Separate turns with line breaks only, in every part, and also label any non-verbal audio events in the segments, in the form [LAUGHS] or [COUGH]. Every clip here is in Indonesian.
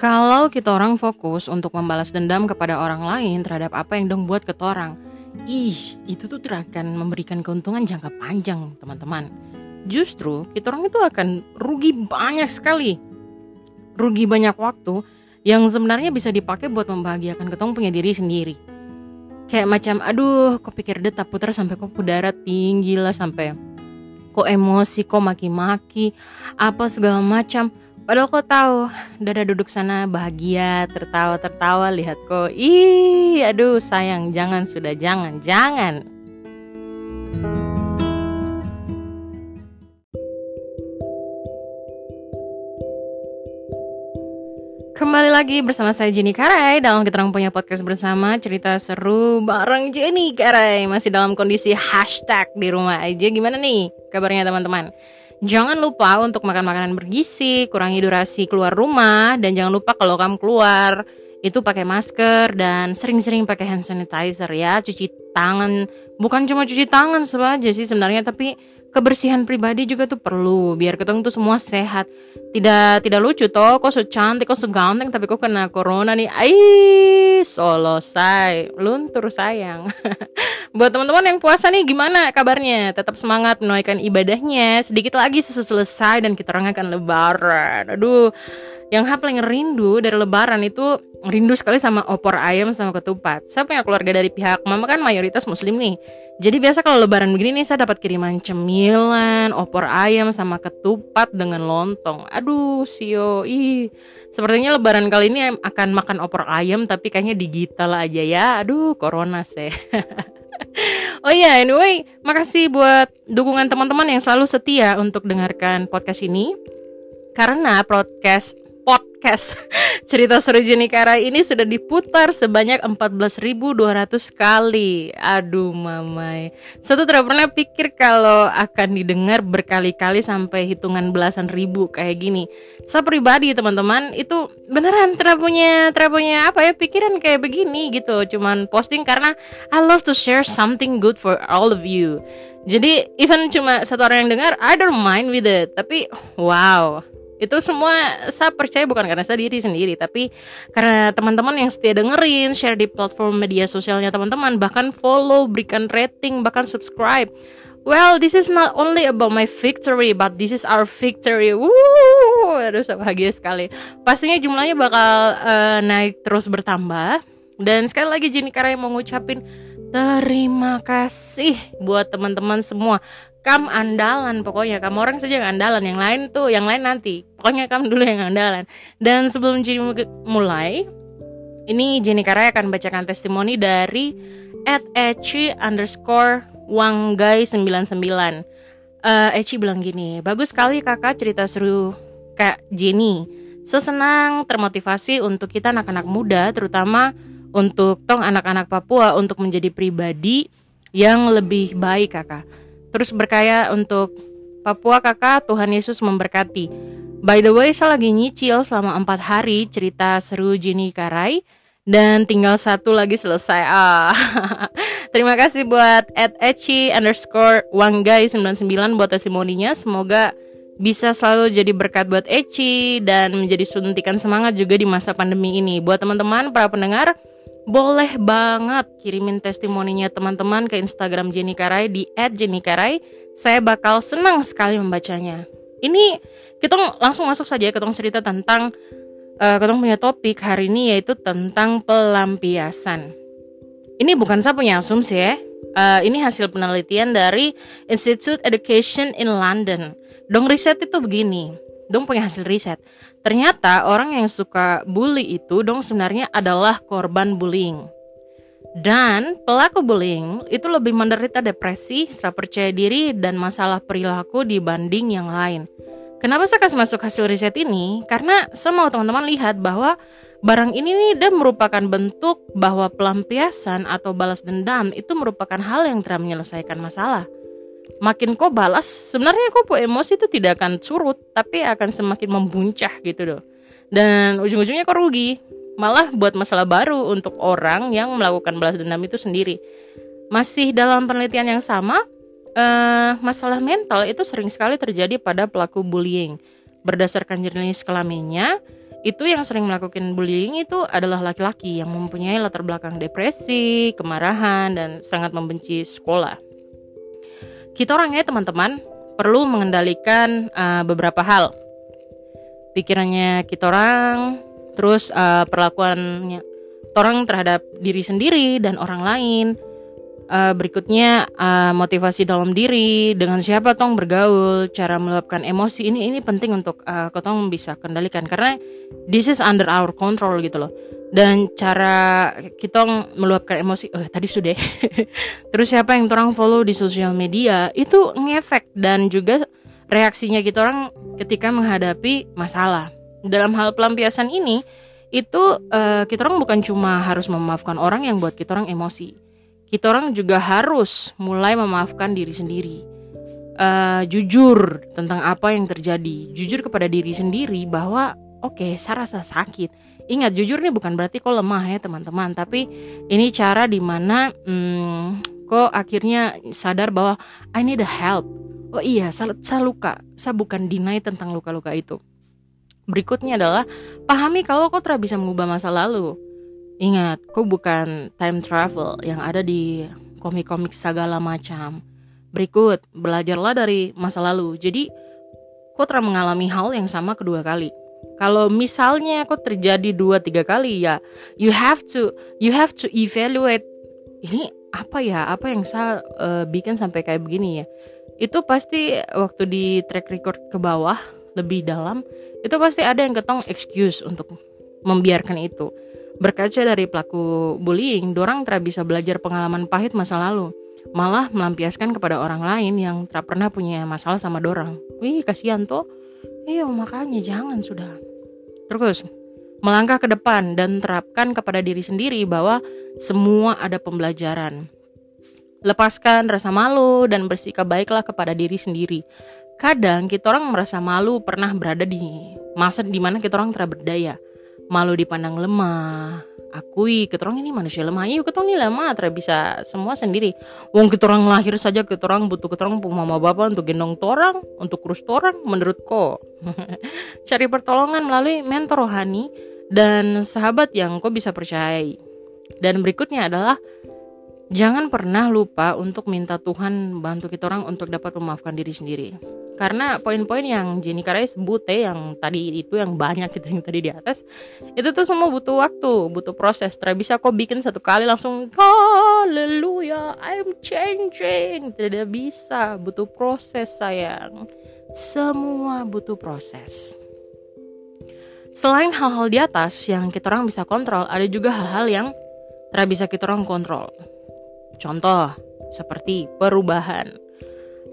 Kalau kita orang fokus untuk membalas dendam kepada orang lain terhadap apa yang dong buat ke orang, ih, itu tuh akan memberikan keuntungan jangka panjang, teman-teman. Justru kita orang itu akan rugi banyak sekali. Rugi banyak waktu yang sebenarnya bisa dipakai buat membahagiakan ketong punya diri sendiri. Kayak macam, aduh, kok pikir detak putar sampai kok udara tinggi lah sampai kok emosi, kok maki-maki, apa segala macam Padahal kau tahu, Dada duduk sana bahagia, tertawa-tertawa lihat kok. Ih, aduh sayang, jangan sudah jangan, jangan. Kembali lagi bersama saya Jenny Karai dalam kita punya podcast bersama cerita seru bareng Jenny Karai masih dalam kondisi hashtag di rumah aja gimana nih kabarnya teman-teman? Jangan lupa untuk makan makanan bergizi, kurangi durasi keluar rumah, dan jangan lupa kalau kamu keluar itu pakai masker dan sering-sering pakai hand sanitizer ya, cuci tangan. Bukan cuma cuci tangan saja sih sebenarnya, tapi kebersihan pribadi juga tuh perlu biar ketemu tuh semua sehat. Tidak tidak lucu toh kok so cantik kok so ganteng tapi kok kena corona nih. Ai solo say luntur sayang. [LAUGHS] Buat teman-teman yang puasa nih gimana kabarnya? Tetap semangat menunaikan ibadahnya. Sedikit lagi selesai dan kita orang akan lebaran. Aduh yang hal paling rindu dari lebaran itu rindu sekali sama opor ayam sama ketupat. Saya punya keluarga dari pihak mama kan mayoritas muslim nih. Jadi biasa kalau lebaran begini nih saya dapat kiriman cemilan, opor ayam sama ketupat dengan lontong. Aduh, sio. Ih. Sepertinya lebaran kali ini akan makan opor ayam tapi kayaknya digital aja ya. Aduh, corona sih. [LAUGHS] oh iya, yeah, anyway, makasih buat dukungan teman-teman yang selalu setia untuk dengarkan podcast ini. Karena podcast podcast [LAUGHS] cerita seru Jenny Kara ini sudah diputar sebanyak 14.200 kali. Aduh mamai. Satu tidak pernah pikir kalau akan didengar berkali-kali sampai hitungan belasan ribu kayak gini. Saya pribadi teman-teman itu beneran tidak punya tidak punya apa ya pikiran kayak begini gitu. Cuman posting karena I love to share something good for all of you. Jadi even cuma satu orang yang dengar, I don't mind with it. Tapi wow, itu semua saya percaya bukan karena saya diri sendiri tapi karena teman-teman yang setia dengerin share di platform media sosialnya teman-teman bahkan follow berikan rating bahkan subscribe Well, this is not only about my victory, but this is our victory. Woo, aduh, saya bahagia sekali. Pastinya jumlahnya bakal uh, naik terus bertambah. Dan sekali lagi Jenny Karaya mau ngucapin terima kasih buat teman-teman semua kam andalan pokoknya. Kamu orang saja yang andalan. Yang lain tuh yang lain nanti. Pokoknya kamu dulu yang andalan. Dan sebelum Jenny mulai ini Jenny Karaya akan bacakan testimoni dari at Eci underscore Wanggai 99 uh, Eci bilang gini bagus sekali kakak cerita seru kak Jenny sesenang termotivasi untuk kita anak-anak muda terutama untuk tong anak-anak Papua untuk menjadi pribadi yang lebih baik kakak Terus berkaya untuk Papua kakak, Tuhan Yesus memberkati. By the way, saya lagi nyicil selama empat hari cerita seru Jenny Karai dan tinggal satu lagi selesai. Ah. [LAUGHS] Terima kasih buat at Echi underscore Wanggai 99 buat testimoninya. Semoga bisa selalu jadi berkat buat Eci dan menjadi suntikan semangat juga di masa pandemi ini. Buat teman-teman para pendengar, boleh banget kirimin testimoninya teman-teman ke Instagram Jenny Karai di @jennykarai. Saya bakal senang sekali membacanya. Ini kita langsung masuk saja kita cerita tentang uh, kita punya topik hari ini yaitu tentang pelampiasan. Ini bukan saya punya asumsi ya. Uh, ini hasil penelitian dari Institute Education in London. Dong riset itu begini dong punya hasil riset. Ternyata orang yang suka bully itu dong sebenarnya adalah korban bullying. Dan pelaku bullying itu lebih menderita depresi, tak percaya diri, dan masalah perilaku dibanding yang lain. Kenapa saya kasih masuk hasil riset ini? Karena mau teman-teman lihat bahwa barang ini nih dia merupakan bentuk bahwa pelampiasan atau balas dendam itu merupakan hal yang telah menyelesaikan masalah makin kau balas sebenarnya kau emosi itu tidak akan surut tapi akan semakin membuncah gitu loh. Dan ujung-ujungnya kau rugi. Malah buat masalah baru untuk orang yang melakukan balas dendam itu sendiri. Masih dalam penelitian yang sama uh, masalah mental itu sering sekali terjadi pada pelaku bullying. Berdasarkan jenis kelaminnya itu yang sering melakukan bullying itu adalah laki-laki yang mempunyai latar belakang depresi, kemarahan, dan sangat membenci sekolah. Kita orangnya teman-teman perlu mengendalikan uh, beberapa hal. Pikirannya kita orang, terus uh, perlakuannya orang terhadap diri sendiri dan orang lain, uh, berikutnya uh, motivasi dalam diri dengan siapa tong bergaul cara meluapkan emosi ini ini penting untuk uh, ketong bisa kendalikan. Karena this is under our control gitu loh. Dan cara kita meluapkan emosi oh tadi sudah. [LAUGHS] Terus siapa yang orang follow di sosial media itu ngefek. Dan juga reaksinya kita orang ketika menghadapi masalah. Dalam hal pelampiasan ini itu uh, kita orang bukan cuma harus memaafkan orang yang buat kita orang emosi kita orang juga harus mulai memaafkan diri sendiri. Uh, jujur tentang apa yang terjadi, jujur kepada diri sendiri bahwa oke, okay, saya rasa sakit. Ingat, jujur nih bukan berarti kok lemah ya teman-teman, tapi ini cara di mana hmm, kok akhirnya sadar bahwa I need a help. Oh iya, saya, saya luka, saya bukan deny tentang luka-luka itu. Berikutnya adalah pahami kalau kau tidak bisa mengubah masa lalu Ingat, kau bukan time travel yang ada di komik-komik segala macam. Berikut, belajarlah dari masa lalu. Jadi, kau telah mengalami hal yang sama kedua kali. Kalau misalnya kau terjadi dua tiga kali ya, you have to you have to evaluate ini apa ya apa yang saya uh, bikin sampai kayak begini ya. Itu pasti waktu di track record ke bawah lebih dalam itu pasti ada yang ketong excuse untuk membiarkan itu Berkaca dari pelaku bullying, dorang tidak bisa belajar pengalaman pahit masa lalu, malah melampiaskan kepada orang lain yang tak pernah punya masalah sama dorang. Wih, kasihan tuh. Iya, makanya jangan sudah. Terus, melangkah ke depan dan terapkan kepada diri sendiri bahwa semua ada pembelajaran. Lepaskan rasa malu dan bersikap baiklah kepada diri sendiri. Kadang kita orang merasa malu pernah berada di masa di mana kita orang tidak berdaya malu dipandang lemah. Akui keterong ini manusia lemah. Iya keterong ini lemah tidak bisa semua sendiri. Wong keterong lahir saja keterong butuh keterong mama bapak untuk gendong torang untuk kurus torang menurut ko. [LAUGHS] Cari pertolongan melalui mentor rohani dan sahabat yang kau bisa percayai. Dan berikutnya adalah jangan pernah lupa untuk minta Tuhan bantu kita untuk dapat memaafkan diri sendiri karena poin-poin yang Jenny Karai sebut ya yang tadi itu yang banyak itu yang tadi di atas itu tuh semua butuh waktu butuh proses. Tidak bisa kok bikin satu kali langsung haleluya I'm changing. Tidak bisa butuh proses sayang. Semua butuh proses. Selain hal-hal di atas yang kita orang bisa kontrol, ada juga hal-hal yang tidak bisa kita orang kontrol. Contoh, seperti perubahan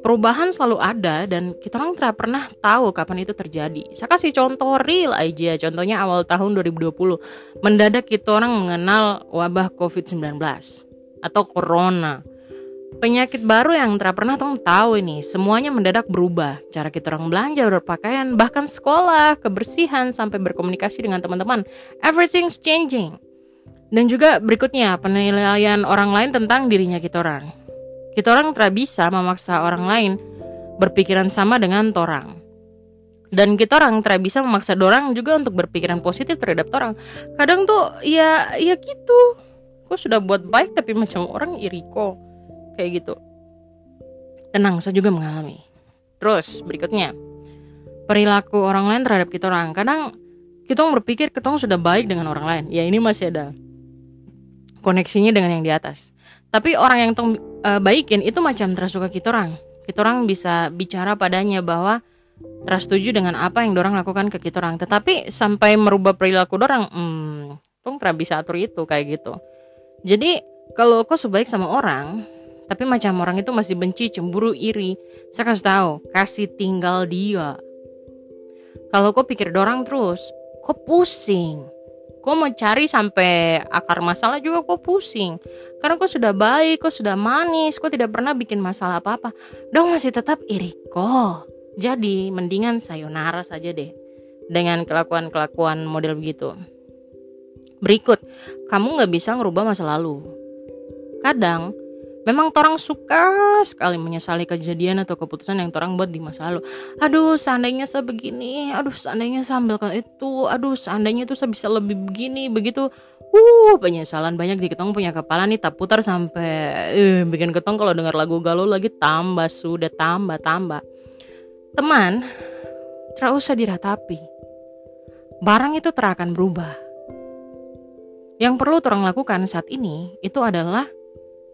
perubahan selalu ada dan kita orang tidak pernah tahu kapan itu terjadi. Saya kasih contoh real aja, contohnya awal tahun 2020, mendadak kita orang mengenal wabah COVID-19 atau corona. Penyakit baru yang tidak pernah tong tahu ini, semuanya mendadak berubah. Cara kita orang belanja, berpakaian, bahkan sekolah, kebersihan, sampai berkomunikasi dengan teman-teman. Everything's changing. Dan juga berikutnya, penilaian orang lain tentang dirinya kita orang kita orang tidak bisa memaksa orang lain berpikiran sama dengan torang. Dan kita orang tidak bisa memaksa dorang juga untuk berpikiran positif terhadap orang. Kadang tuh ya ya gitu. Kok sudah buat baik tapi macam orang iri kok. Kayak gitu. Tenang, saya juga mengalami. Terus berikutnya, perilaku orang lain terhadap kita orang. Kadang kita berpikir kita sudah baik dengan orang lain. Ya ini masih ada koneksinya dengan yang di atas. Tapi orang yang tong uh, baikin itu macam tersuka kita orang. Kita orang bisa bicara padanya bahwa tersetuju dengan apa yang dorang lakukan ke kita orang. Tetapi sampai merubah perilaku dorang, hmm, tong bisa atur itu kayak gitu. Jadi kalau kau sebaik sama orang, tapi macam orang itu masih benci, cemburu, iri, saya kasih tahu, kasih tinggal dia. Kalau kau pikir dorang terus, kau pusing kok mau cari sampai akar masalah juga kok pusing. Karena kok sudah baik kok sudah manis kok tidak pernah bikin masalah apa-apa. Dong masih tetap iri kok jadi mendingan sayonara saja deh. Dengan kelakuan-kelakuan model begitu. Berikut kamu nggak bisa ngerubah masa lalu. Kadang Memang orang suka sekali menyesali kejadian atau keputusan yang orang buat di masa lalu. Aduh, seandainya saya begini, aduh seandainya saya ambil itu, aduh seandainya itu saya bisa lebih begini, begitu. Uh, penyesalan banyak di ketong punya kepala nih tak putar sampai uh, bikin ketong kalau dengar lagu galau lagi tambah sudah tambah tambah. Teman, tidak usah diratapi. Barang itu terakan berubah. Yang perlu orang lakukan saat ini itu adalah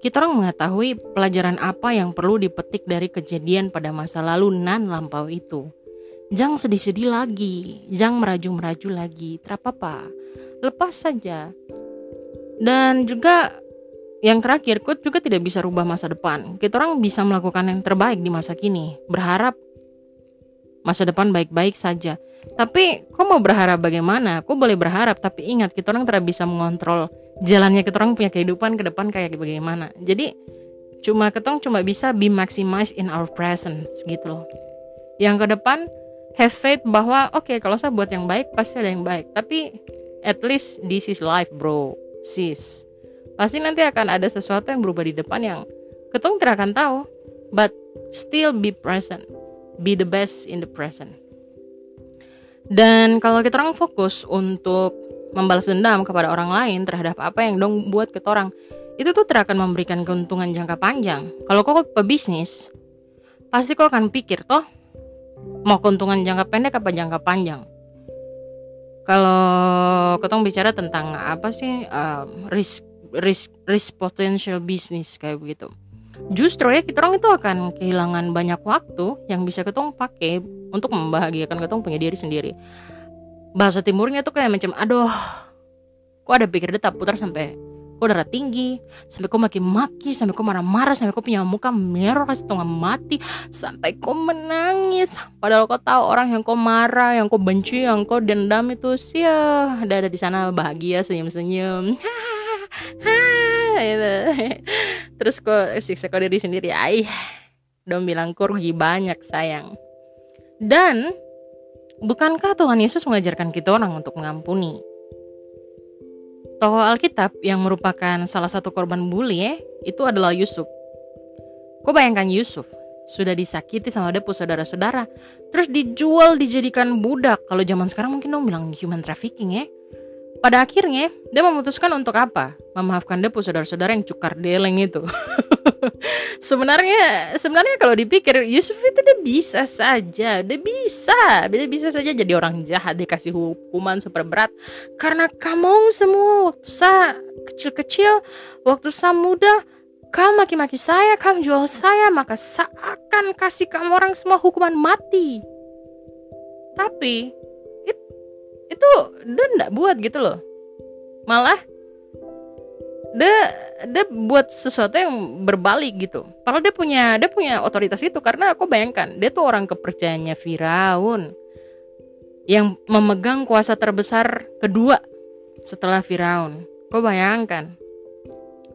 kita orang mengetahui pelajaran apa yang perlu dipetik dari kejadian pada masa lalu nan lampau itu. Jangan sedih-sedih lagi, jangan meraju-meraju lagi, terapa-apa. Lepas saja. Dan juga yang terakhir, kut juga tidak bisa rubah masa depan. Kita orang bisa melakukan yang terbaik di masa kini. Berharap masa depan baik-baik saja. Tapi kok mau berharap bagaimana? Kok boleh berharap, tapi ingat kita orang tidak bisa mengontrol jalannya kita orang punya kehidupan ke depan kayak bagaimana. Jadi cuma ketong cuma bisa be maximize in our presence gitu loh. Yang ke depan have faith bahwa oke okay, kalau saya buat yang baik pasti ada yang baik. Tapi at least this is life bro. Sis. Pasti nanti akan ada sesuatu yang berubah di depan yang ketong tidak akan tahu. But still be present. Be the best in the present. Dan kalau kita orang fokus untuk membalas dendam kepada orang lain terhadap apa yang dong buat ke orang. Itu tuh akan memberikan keuntungan jangka panjang. Kalau kok pebisnis pasti kok akan pikir toh mau keuntungan jangka pendek apa jangka panjang? Kalau ketong bicara tentang apa sih uh, risk risk risk potential business kayak begitu. Justru ya kita orang itu akan kehilangan banyak waktu yang bisa ketong pakai untuk membahagiakan ketong punya diri sendiri bahasa timurnya tuh kayak macam aduh kok ada pikir detak putar sampai kok darah tinggi sampai kok makin maki sampai kok marah-marah sampai kok punya muka merah setengah mati sampai kok menangis. Padahal kok tahu orang yang kok marah yang kok benci yang kok dendam itu sih ada ada di sana bahagia senyum-senyum. [LAUGHS] Gitu. terus kok siksa kok diri sendiri. Ay dong bilang kurgi banyak sayang. Dan Bukankah Tuhan Yesus mengajarkan kita orang untuk mengampuni? Tokoh Alkitab yang merupakan salah satu korban bully ya, itu adalah Yusuf. Kau bayangkan Yusuf, sudah disakiti sama depu saudara-saudara, terus dijual dijadikan budak. Kalau zaman sekarang mungkin dong bilang human trafficking ya. Pada akhirnya, dia memutuskan untuk apa? Memaafkan depu saudara-saudara yang cukar deleng itu. [LAUGHS] sebenarnya sebenarnya kalau dipikir Yusuf itu dia bisa saja, dia bisa, dia bisa saja jadi orang jahat dikasih hukuman super berat karena kamu semua waktu saya kecil-kecil, waktu saya muda, kamu maki-maki saya, kamu jual saya, maka saya akan kasih kamu orang semua hukuman mati. Tapi itu dia nggak buat gitu loh malah dia dia buat sesuatu yang berbalik gitu. Padahal dia punya dia punya otoritas itu. Karena aku bayangkan dia tuh orang kepercayaannya Firaun. Yang memegang kuasa terbesar kedua setelah Firaun. Kau bayangkan?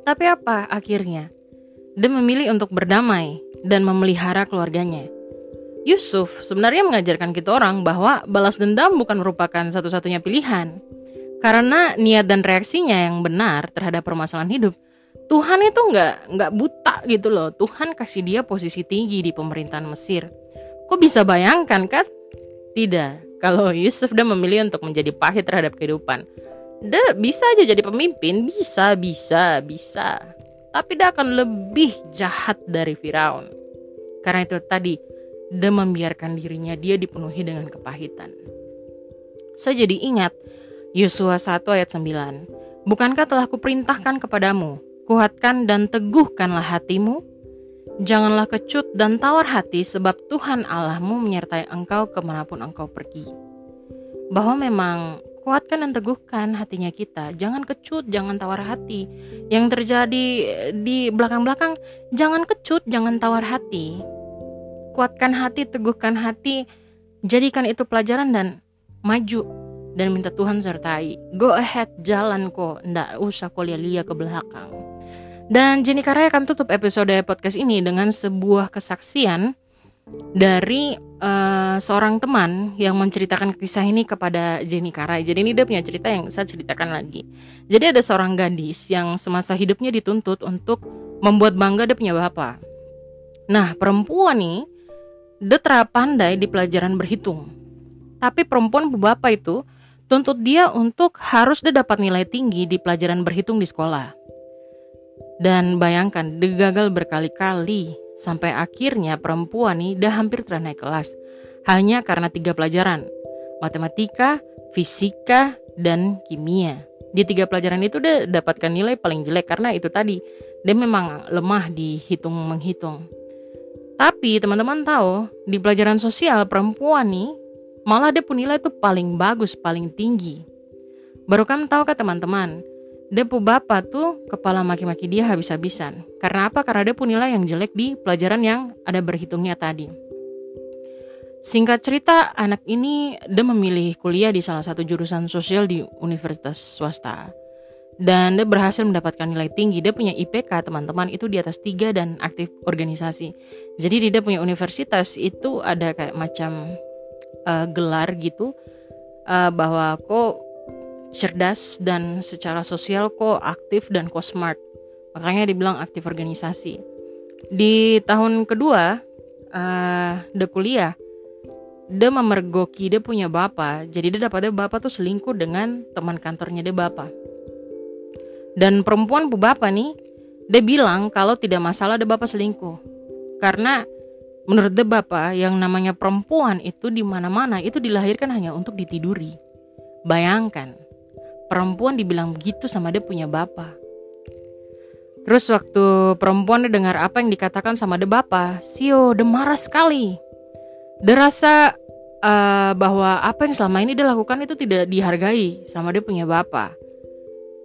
Tapi apa akhirnya? Dia memilih untuk berdamai dan memelihara keluarganya. Yusuf sebenarnya mengajarkan kita orang bahwa balas dendam bukan merupakan satu-satunya pilihan. Karena niat dan reaksinya yang benar terhadap permasalahan hidup, Tuhan itu nggak nggak buta gitu loh. Tuhan kasih dia posisi tinggi di pemerintahan Mesir. Kok bisa bayangkan kan? Tidak. Kalau Yusuf dia memilih untuk menjadi pahit terhadap kehidupan, dia bisa aja jadi pemimpin, bisa, bisa, bisa. Tapi dia akan lebih jahat dari Firaun. Karena itu tadi dan membiarkan dirinya dia dipenuhi dengan kepahitan. Saya jadi ingat Yosua 1 ayat 9. Bukankah telah kuperintahkan kepadamu, kuatkan dan teguhkanlah hatimu? Janganlah kecut dan tawar hati sebab Tuhan Allahmu menyertai engkau ke mana pun engkau pergi. Bahwa memang kuatkan dan teguhkan hatinya kita. Jangan kecut, jangan tawar hati. Yang terjadi di belakang-belakang, jangan kecut, jangan tawar hati kuatkan hati, teguhkan hati, jadikan itu pelajaran dan maju dan minta Tuhan sertai. Go ahead, jalan kok, ndak usah kau lihat ke belakang. Dan Jenny Karaya akan tutup episode podcast ini dengan sebuah kesaksian dari uh, seorang teman yang menceritakan kisah ini kepada Jenny Karai. Jadi ini dia punya cerita yang saya ceritakan lagi. Jadi ada seorang gadis yang semasa hidupnya dituntut untuk membuat bangga dia punya bapak. Nah, perempuan nih, dia terapandai di pelajaran berhitung. Tapi perempuan bapak itu tuntut dia untuk harus dia dapat nilai tinggi di pelajaran berhitung di sekolah. Dan bayangkan, dia berkali-kali sampai akhirnya perempuan nih dia hampir ternaik kelas hanya karena tiga pelajaran, matematika, fisika, dan kimia. Di tiga pelajaran itu dia dapatkan nilai paling jelek karena itu tadi dia memang lemah di hitung menghitung. Tapi teman-teman tahu di pelajaran sosial perempuan nih malah dia punya nilai itu paling bagus, paling tinggi. Baru kamu tahu kan teman-teman, dia pu bapak tuh kepala maki-maki dia habis-habisan. Karena apa? Karena dia punya nilai yang jelek di pelajaran yang ada berhitungnya tadi. Singkat cerita, anak ini dia memilih kuliah di salah satu jurusan sosial di universitas swasta. Dan dia berhasil mendapatkan nilai tinggi. Dia punya IPK, teman-teman, itu di atas tiga dan aktif organisasi. Jadi di dia punya universitas itu ada kayak macam uh, gelar gitu. Uh, bahwa kok cerdas dan secara sosial kok aktif dan kok smart. Makanya dibilang aktif organisasi. Di tahun kedua, uh, dia kuliah, dia memergoki dia punya bapak. Jadi dia dapatnya bapak tuh selingkuh dengan teman kantornya dia bapak. Dan perempuan bu bapak nih, dia bilang kalau tidak masalah dia bapak selingkuh. Karena menurut dia bapak yang namanya perempuan itu di mana-mana itu dilahirkan hanya untuk ditiduri. Bayangkan, perempuan dibilang begitu sama dia punya bapak. Terus waktu perempuan dengar apa yang dikatakan sama dia bapak, Sio dia marah sekali. Dia rasa uh, bahwa apa yang selama ini dia lakukan itu tidak dihargai sama dia punya bapak.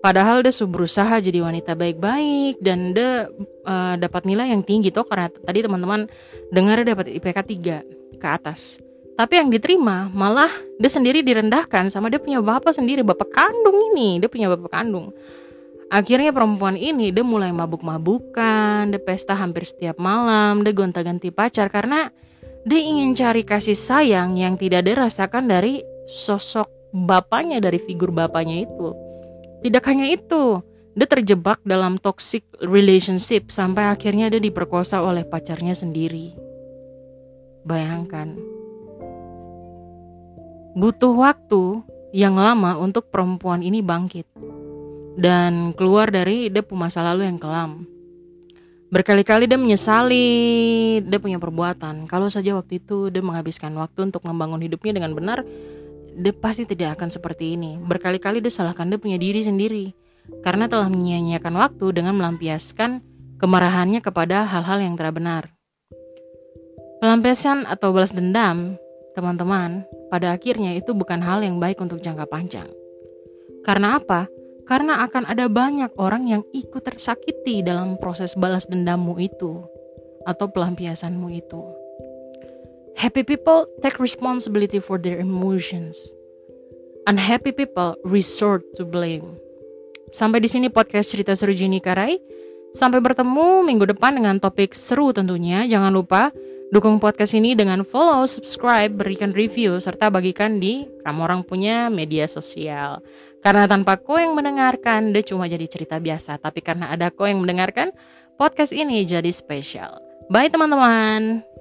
Padahal dia berusaha jadi wanita baik-baik dan dia uh, dapat nilai yang tinggi tuh karena tadi teman-teman dengar dapat IPK 3 ke atas. Tapi yang diterima malah dia sendiri direndahkan sama dia punya bapak sendiri, bapak kandung ini, dia punya bapak kandung. Akhirnya perempuan ini dia mulai mabuk-mabukan, dia pesta hampir setiap malam, dia gonta-ganti pacar karena dia ingin cari kasih sayang yang tidak dirasakan dari sosok bapaknya, dari figur bapaknya itu. Tidak hanya itu, dia terjebak dalam toxic relationship sampai akhirnya dia diperkosa oleh pacarnya sendiri. Bayangkan, butuh waktu yang lama untuk perempuan ini bangkit dan keluar dari dia masa lalu yang kelam. Berkali-kali dia menyesali dia punya perbuatan. Kalau saja waktu itu dia menghabiskan waktu untuk membangun hidupnya dengan benar, dia pasti tidak akan seperti ini. Berkali-kali dia salahkan dia punya diri sendiri karena telah menyia-nyiakan waktu dengan melampiaskan kemarahannya kepada hal-hal yang tidak benar. Pelampiasan atau balas dendam Teman-teman, pada akhirnya itu bukan hal yang baik untuk jangka panjang. Karena apa? Karena akan ada banyak orang yang ikut tersakiti dalam proses balas dendammu itu atau pelampiasanmu itu. Happy people take responsibility for their emotions. Unhappy people resort to blame. Sampai di sini podcast cerita seru Jini Karai. Sampai bertemu minggu depan dengan topik seru tentunya. Jangan lupa Dukung podcast ini dengan follow, subscribe, berikan review, serta bagikan di kamu orang punya media sosial. Karena tanpa kau yang mendengarkan, dia cuma jadi cerita biasa. Tapi karena ada kau yang mendengarkan, podcast ini jadi spesial. Bye teman-teman.